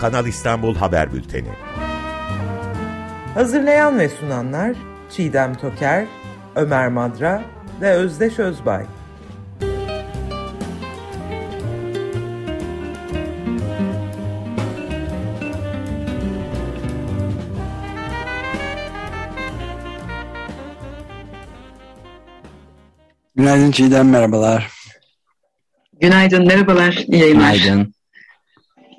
Kanal İstanbul Haber Bülteni. Hazırlayan ve sunanlar Çiğdem Toker, Ömer Madra ve Özdeş Özbay. Günaydın Çiğdem, merhabalar. Günaydın, merhabalar, iyi yayınlar. Günaydın.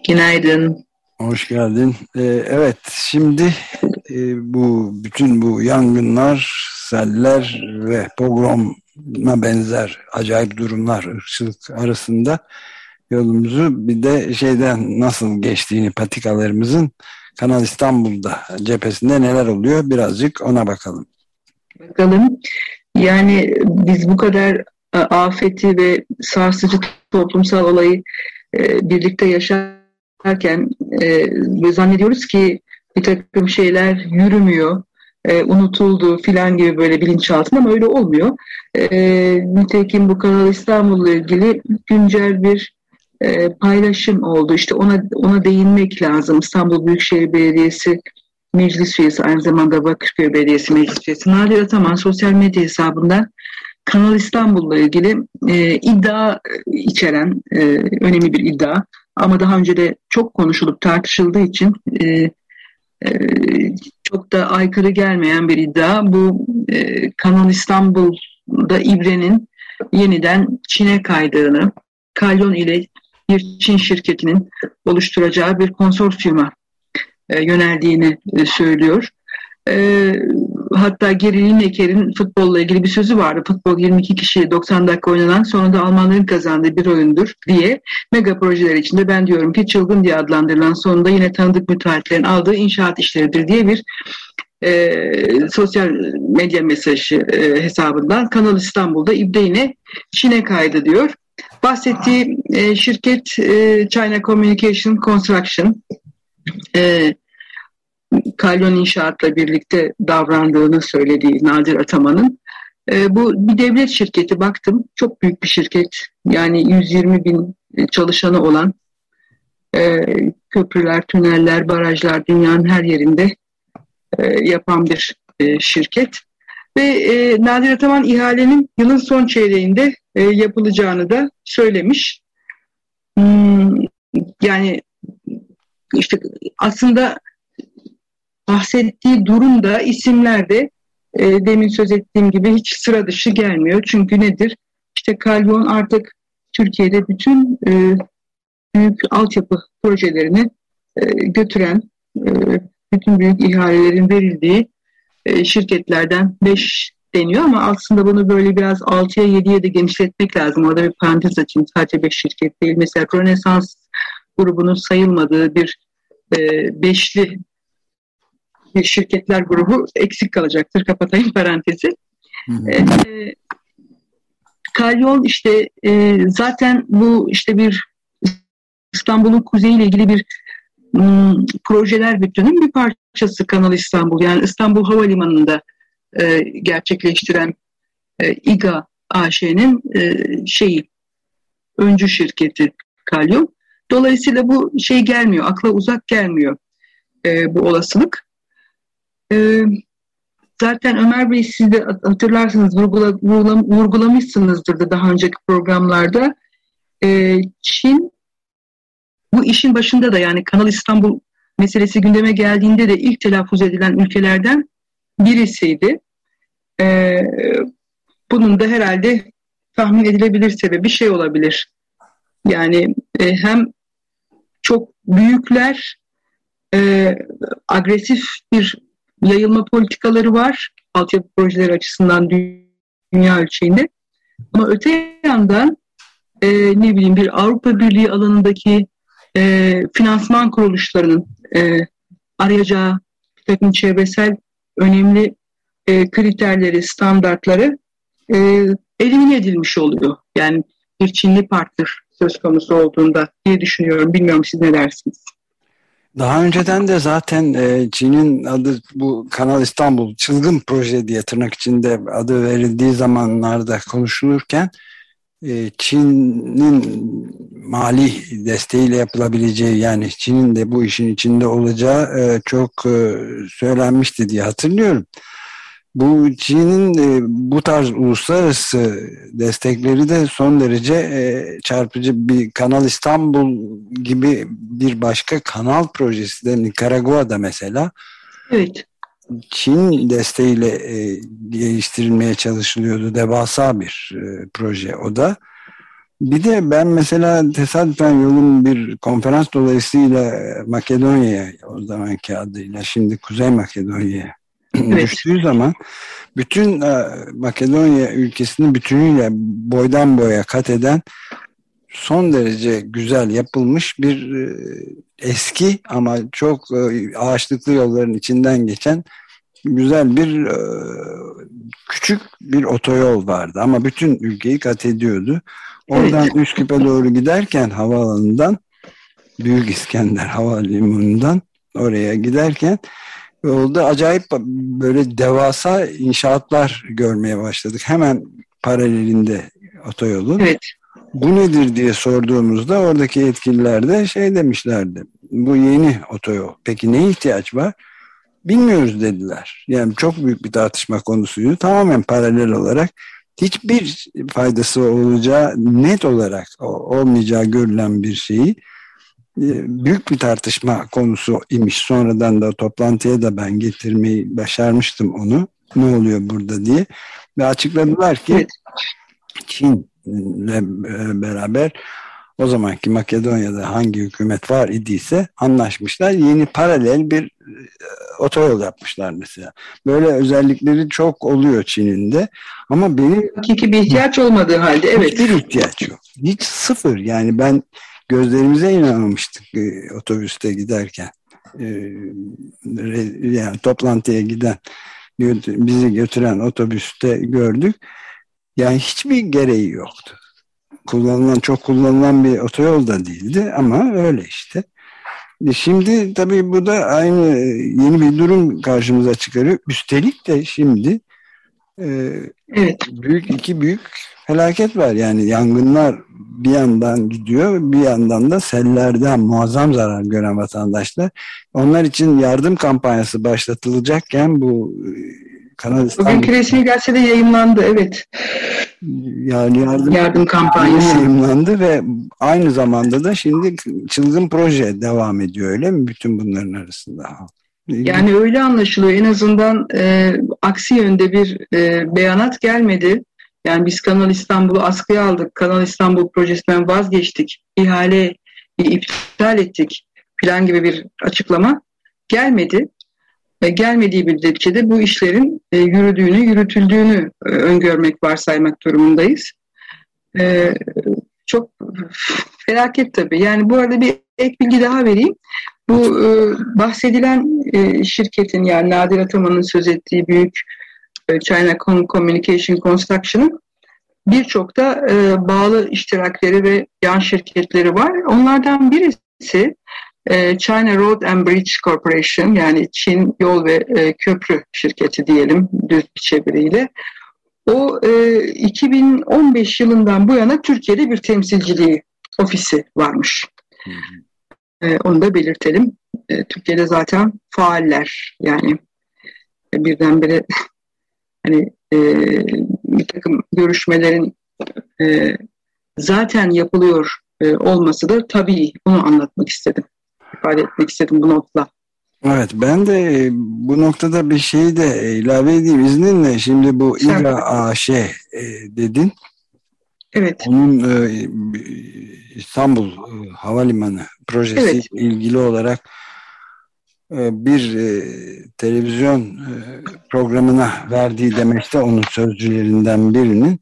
Günaydın. Hoş geldin. Ee, evet, şimdi e, bu bütün bu yangınlar, seller ve pogroma benzer acayip durumlar, ırkçılık arasında yolumuzu bir de şeyden nasıl geçtiğini patikalarımızın Kanal İstanbul'da cephesinde neler oluyor birazcık ona bakalım. Bakalım. Yani biz bu kadar e, afeti ve sarsıcı toplumsal olayı e, birlikte yaşarken e, zannediyoruz ki bir takım şeyler yürümüyor, e, unutuldu filan gibi böyle bilinçaltında ama öyle olmuyor. E, nitekim bu Kanal İstanbul'la ilgili güncel bir e, paylaşım oldu. İşte ona ona değinmek lazım. İstanbul Büyükşehir Belediyesi meclis üyesi aynı zamanda Bakırköy Belediyesi meclis üyesi Nadir Ataman sosyal medya hesabından Kanal İstanbul'la ilgili e, iddia içeren e, önemli bir iddia ama daha önce de çok konuşulup tartışıldığı için e, e, çok da aykırı gelmeyen bir iddia. Bu e, Kanal İstanbul'da İbre'nin yeniden Çin'e kaydığını, Kalyon ile bir Çin şirketinin oluşturacağı bir konsorsiyuma e, yöneldiğini e, söylüyor. E, hatta Geri Lineker'in futbolla ilgili bir sözü vardı. Futbol 22 kişi 90 dakika oynanan sonunda Almanların kazandığı bir oyundur diye mega projeler içinde ben diyorum ki çılgın diye adlandırılan sonunda yine tanıdık müteahhitlerin aldığı inşaat işleridir diye bir e, sosyal medya mesajı e, hesabından Kanal İstanbul'da İbde Çin'e kaydı diyor. Bahsettiği e, şirket e, China Communication Construction e, Kalyon İnşaat'la birlikte davrandığını söylediği Nadir Ataman'ın. E, bu bir devlet şirketi baktım. Çok büyük bir şirket. Yani 120 bin çalışanı olan e, köprüler, tüneller, barajlar dünyanın her yerinde e, yapan bir e, şirket. Ve e, Nadir Ataman ihalenin yılın son çeyreğinde e, yapılacağını da söylemiş. Hmm, yani işte aslında bahsettiği durumda isimlerde e, demin söz ettiğim gibi hiç sıra dışı gelmiyor. Çünkü nedir? İşte Kalyon artık Türkiye'de bütün e, büyük altyapı projelerini e, götüren, e, bütün büyük ihalelerin verildiği e, şirketlerden 5 deniyor ama aslında bunu böyle biraz 6'ya 7'ye de genişletmek lazım. Orada bir parantez açayım. Sadece 5 şirket değil. Mesela Rönesans grubunun sayılmadığı bir e, beşli şirketler grubu eksik kalacaktır. Kapatayım parantezi. Hı hı. E, Kalyon işte e, zaten bu işte bir İstanbul'un kuzeyiyle ilgili bir m, projeler bütünün bir parçası Kanal İstanbul. Yani İstanbul Havalimanı'nda e, gerçekleştiren e, İGA AŞ'nin e, şeyi öncü şirketi Kalyon. Dolayısıyla bu şey gelmiyor, akla uzak gelmiyor e, bu olasılık. E, zaten Ömer Bey siz de hatırlarsınız, vurgula, vurgula, vurgulamışsınızdır da daha önceki programlarda. E, Çin bu işin başında da yani Kanal İstanbul meselesi gündeme geldiğinde de ilk telaffuz edilen ülkelerden birisiydi. E, bunun da herhalde tahmin edilebilir sebebi şey olabilir. Yani e, hem çok büyükler e, agresif bir yayılma politikaları var altyapı projeleri açısından dünya ölçeğinde. Ama öte yandan e, ne bileyim bir Avrupa Birliği alanındaki e, finansman kuruluşlarının e, arayacağı bir takım çevresel önemli e, kriterleri, standartları e, elimine edilmiş oluyor. Yani bir Çinli partner söz konusu olduğunda diye düşünüyorum. Bilmiyorum siz ne dersiniz? Daha önceden de zaten e, Çin'in adı bu Kanal İstanbul çılgın proje diye tırnak içinde adı verildiği zamanlarda konuşulurken e, Çin'in mali desteğiyle yapılabileceği yani Çin'in de bu işin içinde olacağı e, çok söylenmişti diye hatırlıyorum. Bu Çin'in e, bu tarz uluslararası destekleri de son derece e, çarpıcı bir Kanal İstanbul gibi bir başka kanal projesi de Nikaragua'da mesela. Evet. Çin desteğiyle e, geliştirilmeye çalışılıyordu. Devasa bir e, proje o da. Bir de ben mesela tesadüfen yolun bir konferans dolayısıyla Makedonya'ya o zamanki adıyla şimdi Kuzey Makedonya'ya evet. düştüğü zaman bütün e, Makedonya ülkesini bütünüyle boydan boya kat eden son derece güzel yapılmış bir e, eski ama çok e, ağaçlıklı yolların içinden geçen güzel bir küçük bir otoyol vardı ama bütün ülkeyi kat ediyordu. Oradan evet. Üsküp'e doğru giderken havaalanından Büyük İskender Havalimanı'ndan oraya giderken yolda acayip böyle devasa inşaatlar görmeye başladık. Hemen paralelinde otoyolun. Evet. Bu nedir diye sorduğumuzda oradaki yetkililer de şey demişlerdi. Bu yeni otoyol. Peki ne ihtiyaç var? Bilmiyoruz dediler. Yani çok büyük bir tartışma konusuydu. Tamamen paralel olarak hiçbir faydası olacağı net olarak olmayacağı görülen bir şeyi büyük bir tartışma konusu imiş. Sonradan da toplantıya da ben getirmeyi başarmıştım onu. Ne oluyor burada diye. Ve açıkladılar ki Çin'le e, beraber o zamanki Makedonya'da hangi hükümet var idiyse anlaşmışlar. Yeni paralel bir e, otoyol yapmışlar mesela. Böyle özellikleri çok oluyor Çin'in de. Ama benim... Hakiki bir ihtiyaç olmadığı halde evet. Hiçbir ihtiyaç yok. Hiç sıfır. Yani ben gözlerimize inanmamıştık e, otobüste giderken. E, yani toplantıya giden bizi götüren otobüste gördük. Yani hiçbir gereği yoktu kullanılan çok kullanılan bir otoyol da değildi ama öyle işte. E şimdi tabii bu da aynı yeni bir durum karşımıza çıkarıyor. Üstelik de şimdi e, evet. büyük iki büyük felaket var. Yani yangınlar bir yandan gidiyor bir yandan da sellerden muazzam zarar gören vatandaşlar. Onlar için yardım kampanyası başlatılacakken bu Kanal İstanbul. Bugünkü resmi gazetede yayınlandı evet. Yani yardım, yardım kampanyası yayınlandı ve aynı zamanda da şimdi çılgın proje devam ediyor öyle mi bütün bunların arasında? Yani öyle anlaşılıyor. En azından e, aksi yönde bir e, beyanat gelmedi. Yani biz Kanal İstanbul'u askıya aldık. Kanal İstanbul projesinden vazgeçtik. İhale iptal ettik. Plan gibi bir açıklama gelmedi gelmediği müddetçe de bu işlerin e, yürüdüğünü, yürütüldüğünü e, öngörmek, varsaymak durumundayız. E, çok felaket tabii. Yani bu arada bir ek bilgi daha vereyim. Bu bahsedilen şirketin yani Nadir Ataman'ın söz ettiği büyük China Communication Construction'ın birçok da bağlı iştirakleri ve yan şirketleri var. Onlardan birisi ee, China Road and Bridge Corporation yani Çin Yol ve e, Köprü Şirketi diyelim düz bir çeviriyle. O 2015 e, yılından bu yana Türkiye'de bir temsilciliği ofisi varmış. E, onu da belirtelim. Türkiye'de zaten faaller yani birdenbire hani bir takım görüşmelerin zaten yapılıyor olması da tabii onu anlatmak istedim ifade etmek istedim bu notla. Evet ben de e, bu noktada bir şeyi de ilave edeyim izninle. Şimdi bu İRA AŞ e, dedin. Evet. Onun e, İstanbul e, Havalimanı projesi evet. ilgili olarak e, bir e, televizyon e, programına verdiği demeçte onun sözcülerinden birinin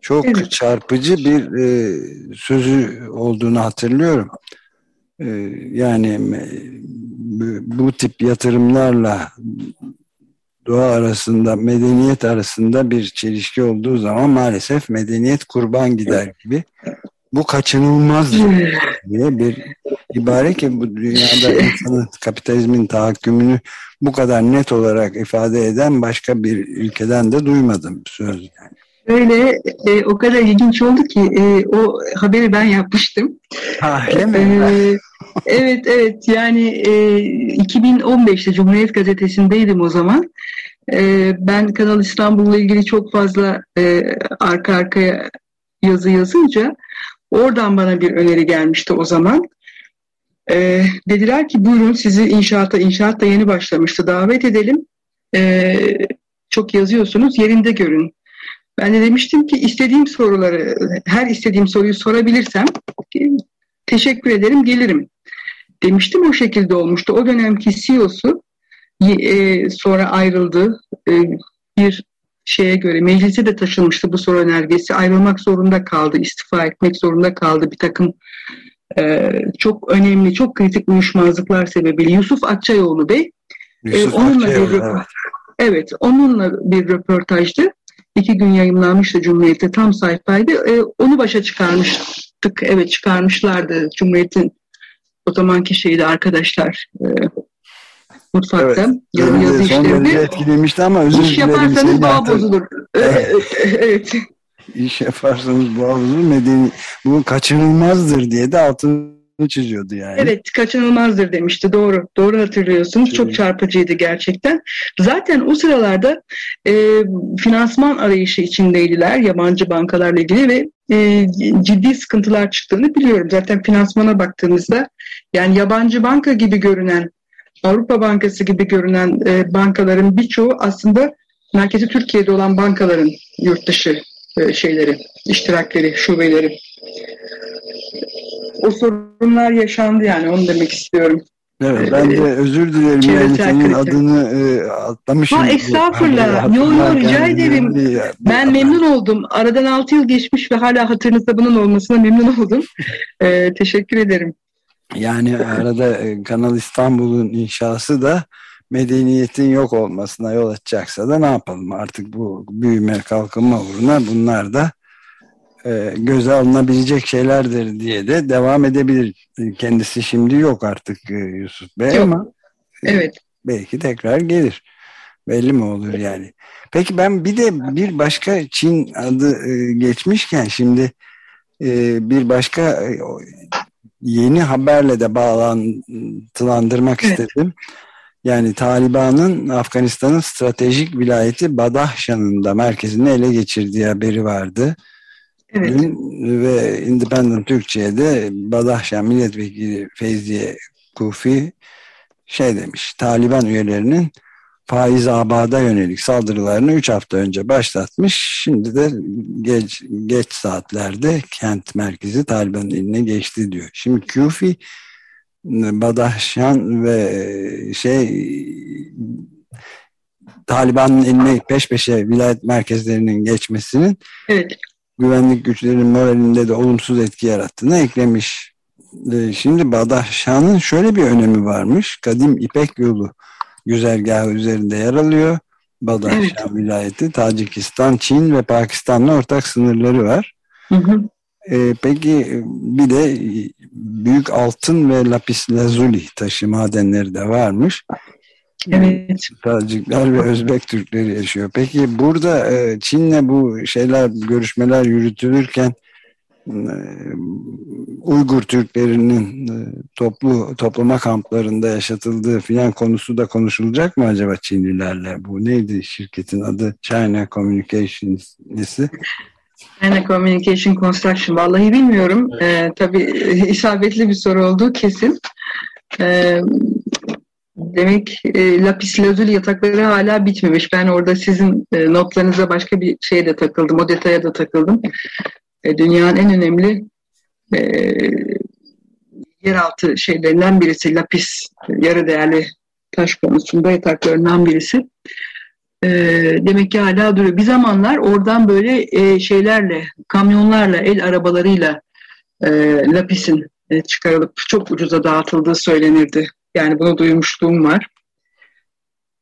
çok evet. çarpıcı bir e, sözü olduğunu hatırlıyorum. Ee, yani bu tip yatırımlarla doğa arasında, medeniyet arasında bir çelişki olduğu zaman maalesef medeniyet kurban gider gibi. Bu kaçınılmaz diye bir ibare ki bu dünyada insanın kapitalizmin tahakkümünü bu kadar net olarak ifade eden başka bir ülkeden de duymadım söz yani. Öyle e, o kadar ilginç oldu ki e, o haberi ben yapmıştım. Öyle mi? Ee, evet evet yani e, 2015'te Cumhuriyet Gazetesi'ndeydim o zaman. E, ben Kanal İstanbul'la ilgili çok fazla e, arka arkaya yazı yazınca oradan bana bir öneri gelmişti o zaman. E, dediler ki buyurun sizi inşaata, inşaat da yeni başlamıştı davet edelim. E, çok yazıyorsunuz yerinde görün. Ben de demiştim ki istediğim soruları, her istediğim soruyu sorabilirsem teşekkür ederim gelirim demiştim o şekilde olmuştu. O dönemki CEO'su e, sonra ayrıldı. E, bir şeye göre meclise de taşınmıştı bu soru önergesi. Ayrılmak zorunda kaldı, istifa etmek zorunda kaldı bir takım e, çok önemli, çok kritik uyuşmazlıklar sebebiyle. Yusuf Akçayoğlu Bey e, Yusuf onunla Akçayoğlu, bir evet. evet onunla bir röportajdı. İki gün yayınlanmıştı Cumhuriyet'te tam sayfaydı. E, onu başa çıkarmıştık. Evet çıkarmışlardı Cumhuriyet'in o zamanki şeydi arkadaşlar e, mutfakta evet. yazı, yazı işlerini. etkilemişti ama özür İş yaparsanız bağ bozulur. evet. evet. İş yaparsanız bozulur. Medeni, bu kaçınılmazdır diye de altını çiziyordu yani. Evet kaçınılmazdır demişti doğru doğru hatırlıyorsunuz çok çarpıcıydı gerçekten. Zaten o sıralarda e, finansman arayışı içindeydiler yabancı bankalarla ilgili ve e, ciddi sıkıntılar çıktığını biliyorum. Zaten finansmana baktığımızda yani yabancı banka gibi görünen Avrupa Bankası gibi görünen e, bankaların birçoğu aslında merkezi Türkiye'de olan bankaların yurt dışı e, şeyleri, iştirakleri, şubeleri o sorunlar yaşandı yani onu demek istiyorum. Evet ben de özür dilerim yani senin adını e, atlamışım. Ha estağfurullah. Yo yo rica ederim. Ben memnun oldum. Aradan 6 yıl geçmiş ve hala hatırınızda bunun olmasına memnun oldum. e, teşekkür ederim. Yani arada e, Kanal İstanbul'un inşası da medeniyetin yok olmasına yol açacaksa da ne yapalım artık bu büyüme kalkınma uğruna bunlar da e, göze alınabilecek şeylerdir diye de devam edebilir. Kendisi şimdi yok artık e, Yusuf Bey yok. ama e, evet. belki tekrar gelir. Belli mi olur yani? Peki ben bir de bir başka Çin adı geçmişken şimdi bir başka yeni haberle de bağlantılandırmak evet. istedim. Yani Taliban'ın Afganistan'ın stratejik vilayeti Badahşan'ın da merkezini ele geçirdiği haberi vardı. Evet. Dün ve Independent Türkçe'de Badahşan Milletvekili Feyziye Kufi şey demiş, Taliban üyelerinin faiz abada yönelik saldırılarını 3 hafta önce başlatmış. Şimdi de geç, geç saatlerde kent merkezi Taliban'ın eline geçti diyor. Şimdi Kufi Badahşan ve şey Taliban'ın eline peş peşe vilayet merkezlerinin geçmesinin evet güvenlik güçlerinin moralinde de olumsuz etki yarattığını eklemiş. Ee, şimdi Badahşan'ın şöyle bir önemi varmış. Kadim İpek yolu güzergahı üzerinde yer alıyor. Badahşan evet. vilayeti, Tacikistan, Çin ve Pakistan'la ortak sınırları var. Hı hı. Ee, peki bir de büyük altın ve lapis lazuli taşı madenleri de varmış. Evet. Tacikler ve Özbek Türkleri yaşıyor. Peki burada e, Çin'le bu şeyler görüşmeler yürütülürken e, Uygur Türklerinin e, toplu toplama kamplarında yaşatıldığı filan konusu da konuşulacak mı acaba Çinlilerle? Bu neydi şirketin adı? China Communications nesi? China Communication Construction. Vallahi bilmiyorum. Ee, tabii isabetli bir soru olduğu kesin. Ee, Demek e, lapis lazuli yatakları hala bitmemiş. Ben orada sizin e, notlarınıza başka bir şeye de takıldım. O detaya da takıldım. E, dünyanın en önemli e, yeraltı şeylerinden birisi lapis, yarı değerli taş konusunda yataklarından birisi. E, demek ki hala duruyor. Bir zamanlar oradan böyle e, şeylerle, kamyonlarla, el arabalarıyla e, lapisin e, çıkarılıp çok ucuza dağıtıldığı söylenirdi yani bunu duymuşluğum var.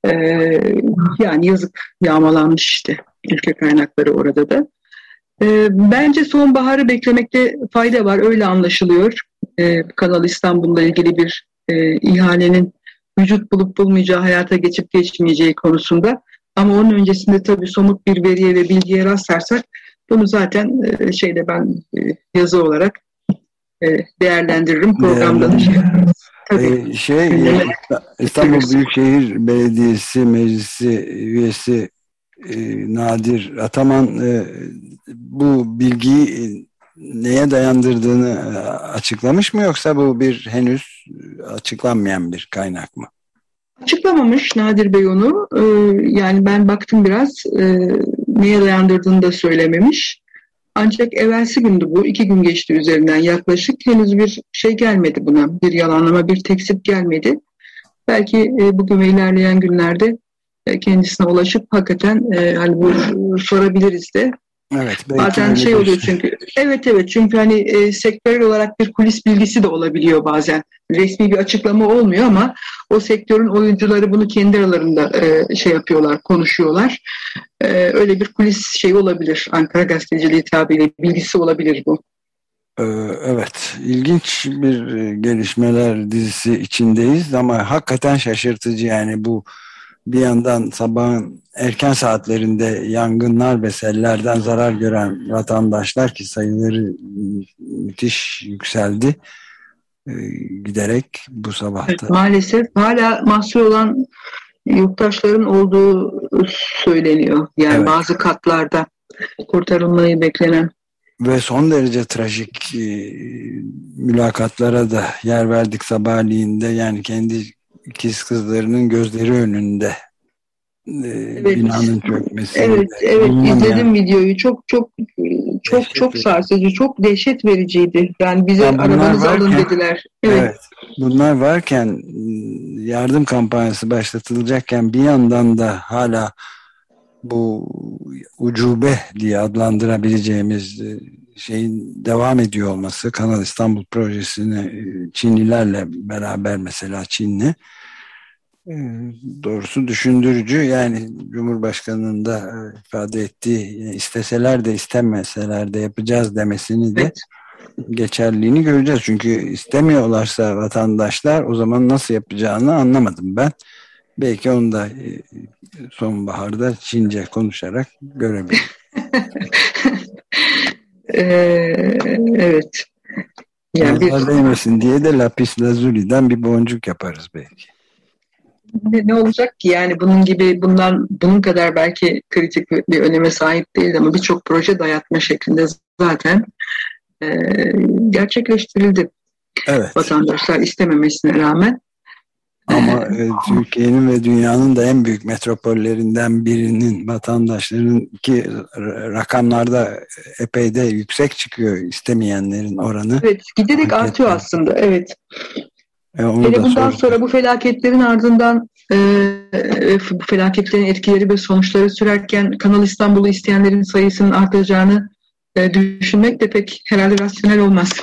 Ee, yani yazık yağmalanmış işte ülke kaynakları orada da. Ee, bence sonbaharı beklemekte fayda var. Öyle anlaşılıyor. Ee, Kanal İstanbul'la ilgili bir e, ihalenin vücut bulup bulmayacağı, hayata geçip geçmeyeceği konusunda. Ama onun öncesinde tabii somut bir veriye ve bilgiye rastlarsak bunu zaten e, şeyde ben e, yazı olarak değerlendiririm programda. Ee, şey İstanbul Büyükşehir Belediyesi Meclisi üyesi e, Nadir Ataman e, bu bilgiyi neye dayandırdığını e, açıklamış mı yoksa bu bir henüz açıklanmayan bir kaynak mı? Açıklamamış Nadir Bey onu. Ee, yani ben baktım biraz e, neye dayandırdığını da söylememiş. Ancak evvelsi gündü bu. iki gün geçti üzerinden yaklaşık. Henüz bir şey gelmedi buna. Bir yalanlama, bir tekzip gelmedi. Belki e, bugün ve ilerleyen günlerde e, kendisine ulaşıp hakikaten e, hani bu sorabiliriz de Evet. Bazen şey oluyor çünkü. Evet evet çünkü hani e, sektörel olarak bir kulis bilgisi de olabiliyor bazen. Resmi bir açıklama olmuyor ama o sektörün oyuncuları bunu kendi aralarında e, şey yapıyorlar, konuşuyorlar. E, öyle bir kulis şey olabilir. Ankara Gazeteciliği tabiriyle bilgisi olabilir bu. Ee, evet, ilginç bir e, gelişmeler dizisi içindeyiz ama hakikaten şaşırtıcı yani bu bir yandan sabahın erken saatlerinde yangınlar ve sellerden zarar gören vatandaşlar ki sayıları müthiş yükseldi e, giderek bu sabahta. Evet, maalesef hala mahsur olan yurttaşların olduğu söyleniyor. Yani evet. bazı katlarda kurtarılmayı beklenen. Ve son derece trajik e, mülakatlara da yer verdik sabahleyin yani kendi ikiz kızlarının gözleri önünde e, evet. binanın çökmesi. Evet, evet izledim videoyu. Çok çok çok dehşet çok sarsıcı, çok dehşet vericiydi. Yani bize yani arabanızı varken, alın dediler. Evet. evet. Bunlar varken yardım kampanyası başlatılacakken bir yandan da hala bu ucube diye adlandırabileceğimiz e, şeyin devam ediyor olması Kanal İstanbul projesini e, Çinlilerle beraber mesela Çinli doğrusu düşündürücü yani Cumhurbaşkanı'nın da e, ifade ettiği isteseler de istemeseler de yapacağız demesini de evet. geçerliğini göreceğiz. Çünkü istemiyorlarsa vatandaşlar o zaman nasıl yapacağını anlamadım ben. Belki onu da sonbaharda Çince konuşarak görebilirim. Ee, evet. Yani bir... değmesin diye de lapis lazuli'den bir boncuk yaparız belki. Ne, ne olacak ki yani bunun gibi bundan bunun kadar belki kritik bir öneme sahip değil ama birçok proje dayatma şeklinde zaten e, gerçekleştirildi. Evet. Vatandaşlar istememesine rağmen. Ama e, Türkiye'nin ve dünyanın da en büyük metropollerinden birinin vatandaşların ki rakamlarda epey de yüksek çıkıyor istemeyenlerin oranı. Evet giderek artıyor aslında evet. E, Hele bundan soracağım. sonra bu felaketlerin ardından e, bu felaketlerin etkileri ve sonuçları sürerken Kanal İstanbul'u isteyenlerin sayısının artacağını e, düşünmek de pek herhalde rasyonel olmaz.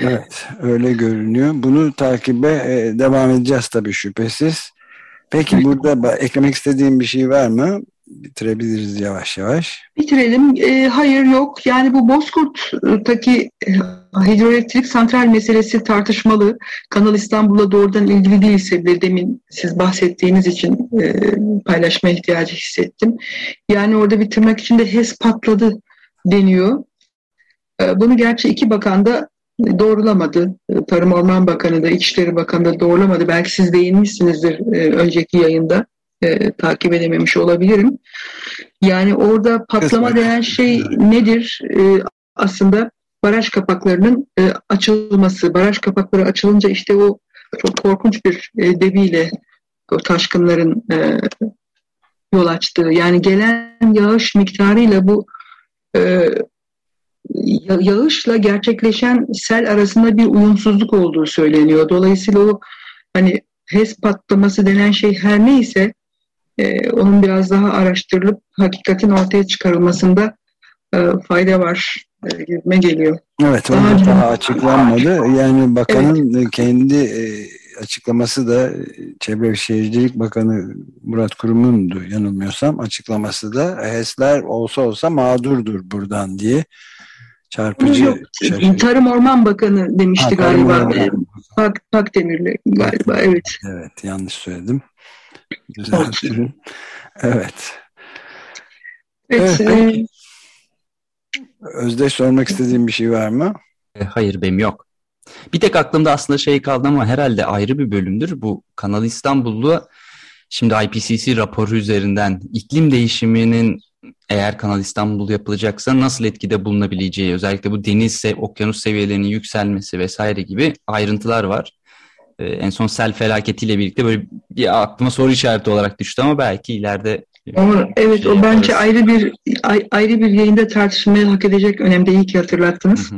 Evet öyle görünüyor. Bunu takibe e, devam edeceğiz tabii şüphesiz. Peki burada eklemek istediğim bir şey var mı? Bitirebiliriz yavaş yavaş. Bitirelim. E, hayır yok. Yani bu Bozkurt'taki e, hidroelektrik santral meselesi tartışmalı. Kanal İstanbul'a doğrudan ilgili değilse bile demin siz bahsettiğiniz için e, paylaşma ihtiyacı hissettim. Yani orada bir tırnak içinde HES patladı deniyor. E, bunu gerçi iki bakan da doğrulamadı. Tarım Orman Bakanı da İçişleri Bakanı da doğrulamadı. Belki siz değinmişsinizdir e, önceki yayında. E, takip edememiş olabilirim. Yani orada patlama Kısmet. denen şey nedir? E, aslında baraj kapaklarının e, açılması. Baraj kapakları açılınca işte o çok korkunç bir e, debiyle o taşkınların e, yol açtığı. Yani gelen yağış miktarıyla bu e, yağışla gerçekleşen sel arasında bir uyumsuzluk olduğu söyleniyor. Dolayısıyla o hani HES patlaması denen şey her neyse e, onun biraz daha araştırılıp hakikatin ortaya çıkarılmasında e, fayda var e, gibime geliyor. Evet, daha, daha açıklanmadı. Yani bakanın evet. kendi e, açıklaması da Çevre ve Şehircilik Bakanı Murat Kurum'undu yanılmıyorsam açıklaması da HES'ler olsa olsa mağdurdur buradan diye çarpıcı. Yok, Tarım Orman Bakanı demişti ha, galiba. Pak, Pak Demirli galiba evet. Evet yanlış söyledim. Düzeltirim. evet. Evet. evet. E, Özdeş sormak istediğim bir şey var mı? E, hayır benim yok. Bir tek aklımda aslında şey kaldı ama herhalde ayrı bir bölümdür. Bu Kanal İstanbul'da şimdi IPCC raporu üzerinden iklim değişiminin eğer Kanal İstanbul yapılacaksa nasıl etkide bulunabileceği, özellikle bu deniz, okyanus seviyelerinin yükselmesi vesaire gibi ayrıntılar var. Ee, en son sel felaketiyle birlikte böyle bir aklıma soru işareti olarak düştü ama belki ileride o, evet şey o yaparız. bence ayrı bir ayrı bir yayında tartışmaya hak edecek önemli iyi ki hatırlattınız.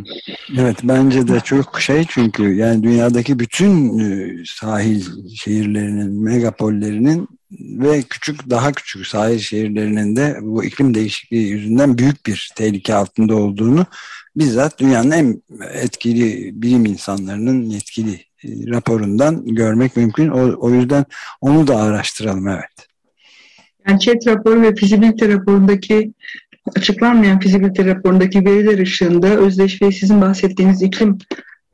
Evet bence de çok şey çünkü yani dünyadaki bütün e, sahil şehirlerinin, megapollerinin ve küçük daha küçük sahil şehirlerinin de bu iklim değişikliği yüzünden büyük bir tehlike altında olduğunu bizzat dünyanın en etkili bilim insanlarının yetkili raporundan görmek mümkün. O, o yüzden onu da araştıralım evet. Yani ÇED raporu ve fizibilite raporundaki açıklanmayan fizibilite raporundaki veriler ışığında özdeş sizin bahsettiğiniz iklim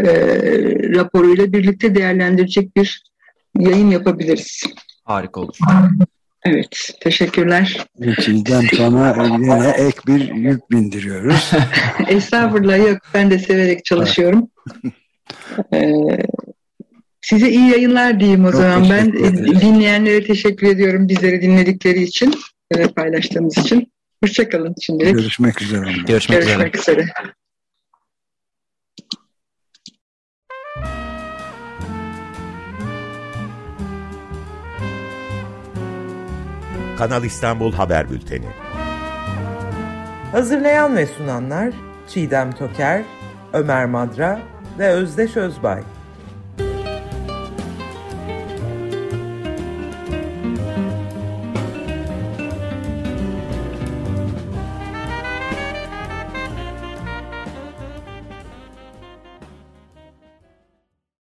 e, raporuyla birlikte değerlendirecek bir yayın yapabiliriz. Harika olur. Evet, teşekkürler. Çiğdem sana yine ek bir yük bindiriyoruz. Estağfurullah yok, ben de severek çalışıyorum. ee, size iyi yayınlar diyeyim o Çok zaman. Ben dinleyenlere teşekkür ediyorum bizleri dinledikleri için ve paylaştığımız için. Hoşçakalın şimdilik. Görüşmek üzere. Görüşmek, Görüşmek üzere. üzere. Kanal İstanbul Haber Bülteni. Hazırlayan ve sunanlar Çiğdem Toker, Ömer Madra ve Özdeş Özbay.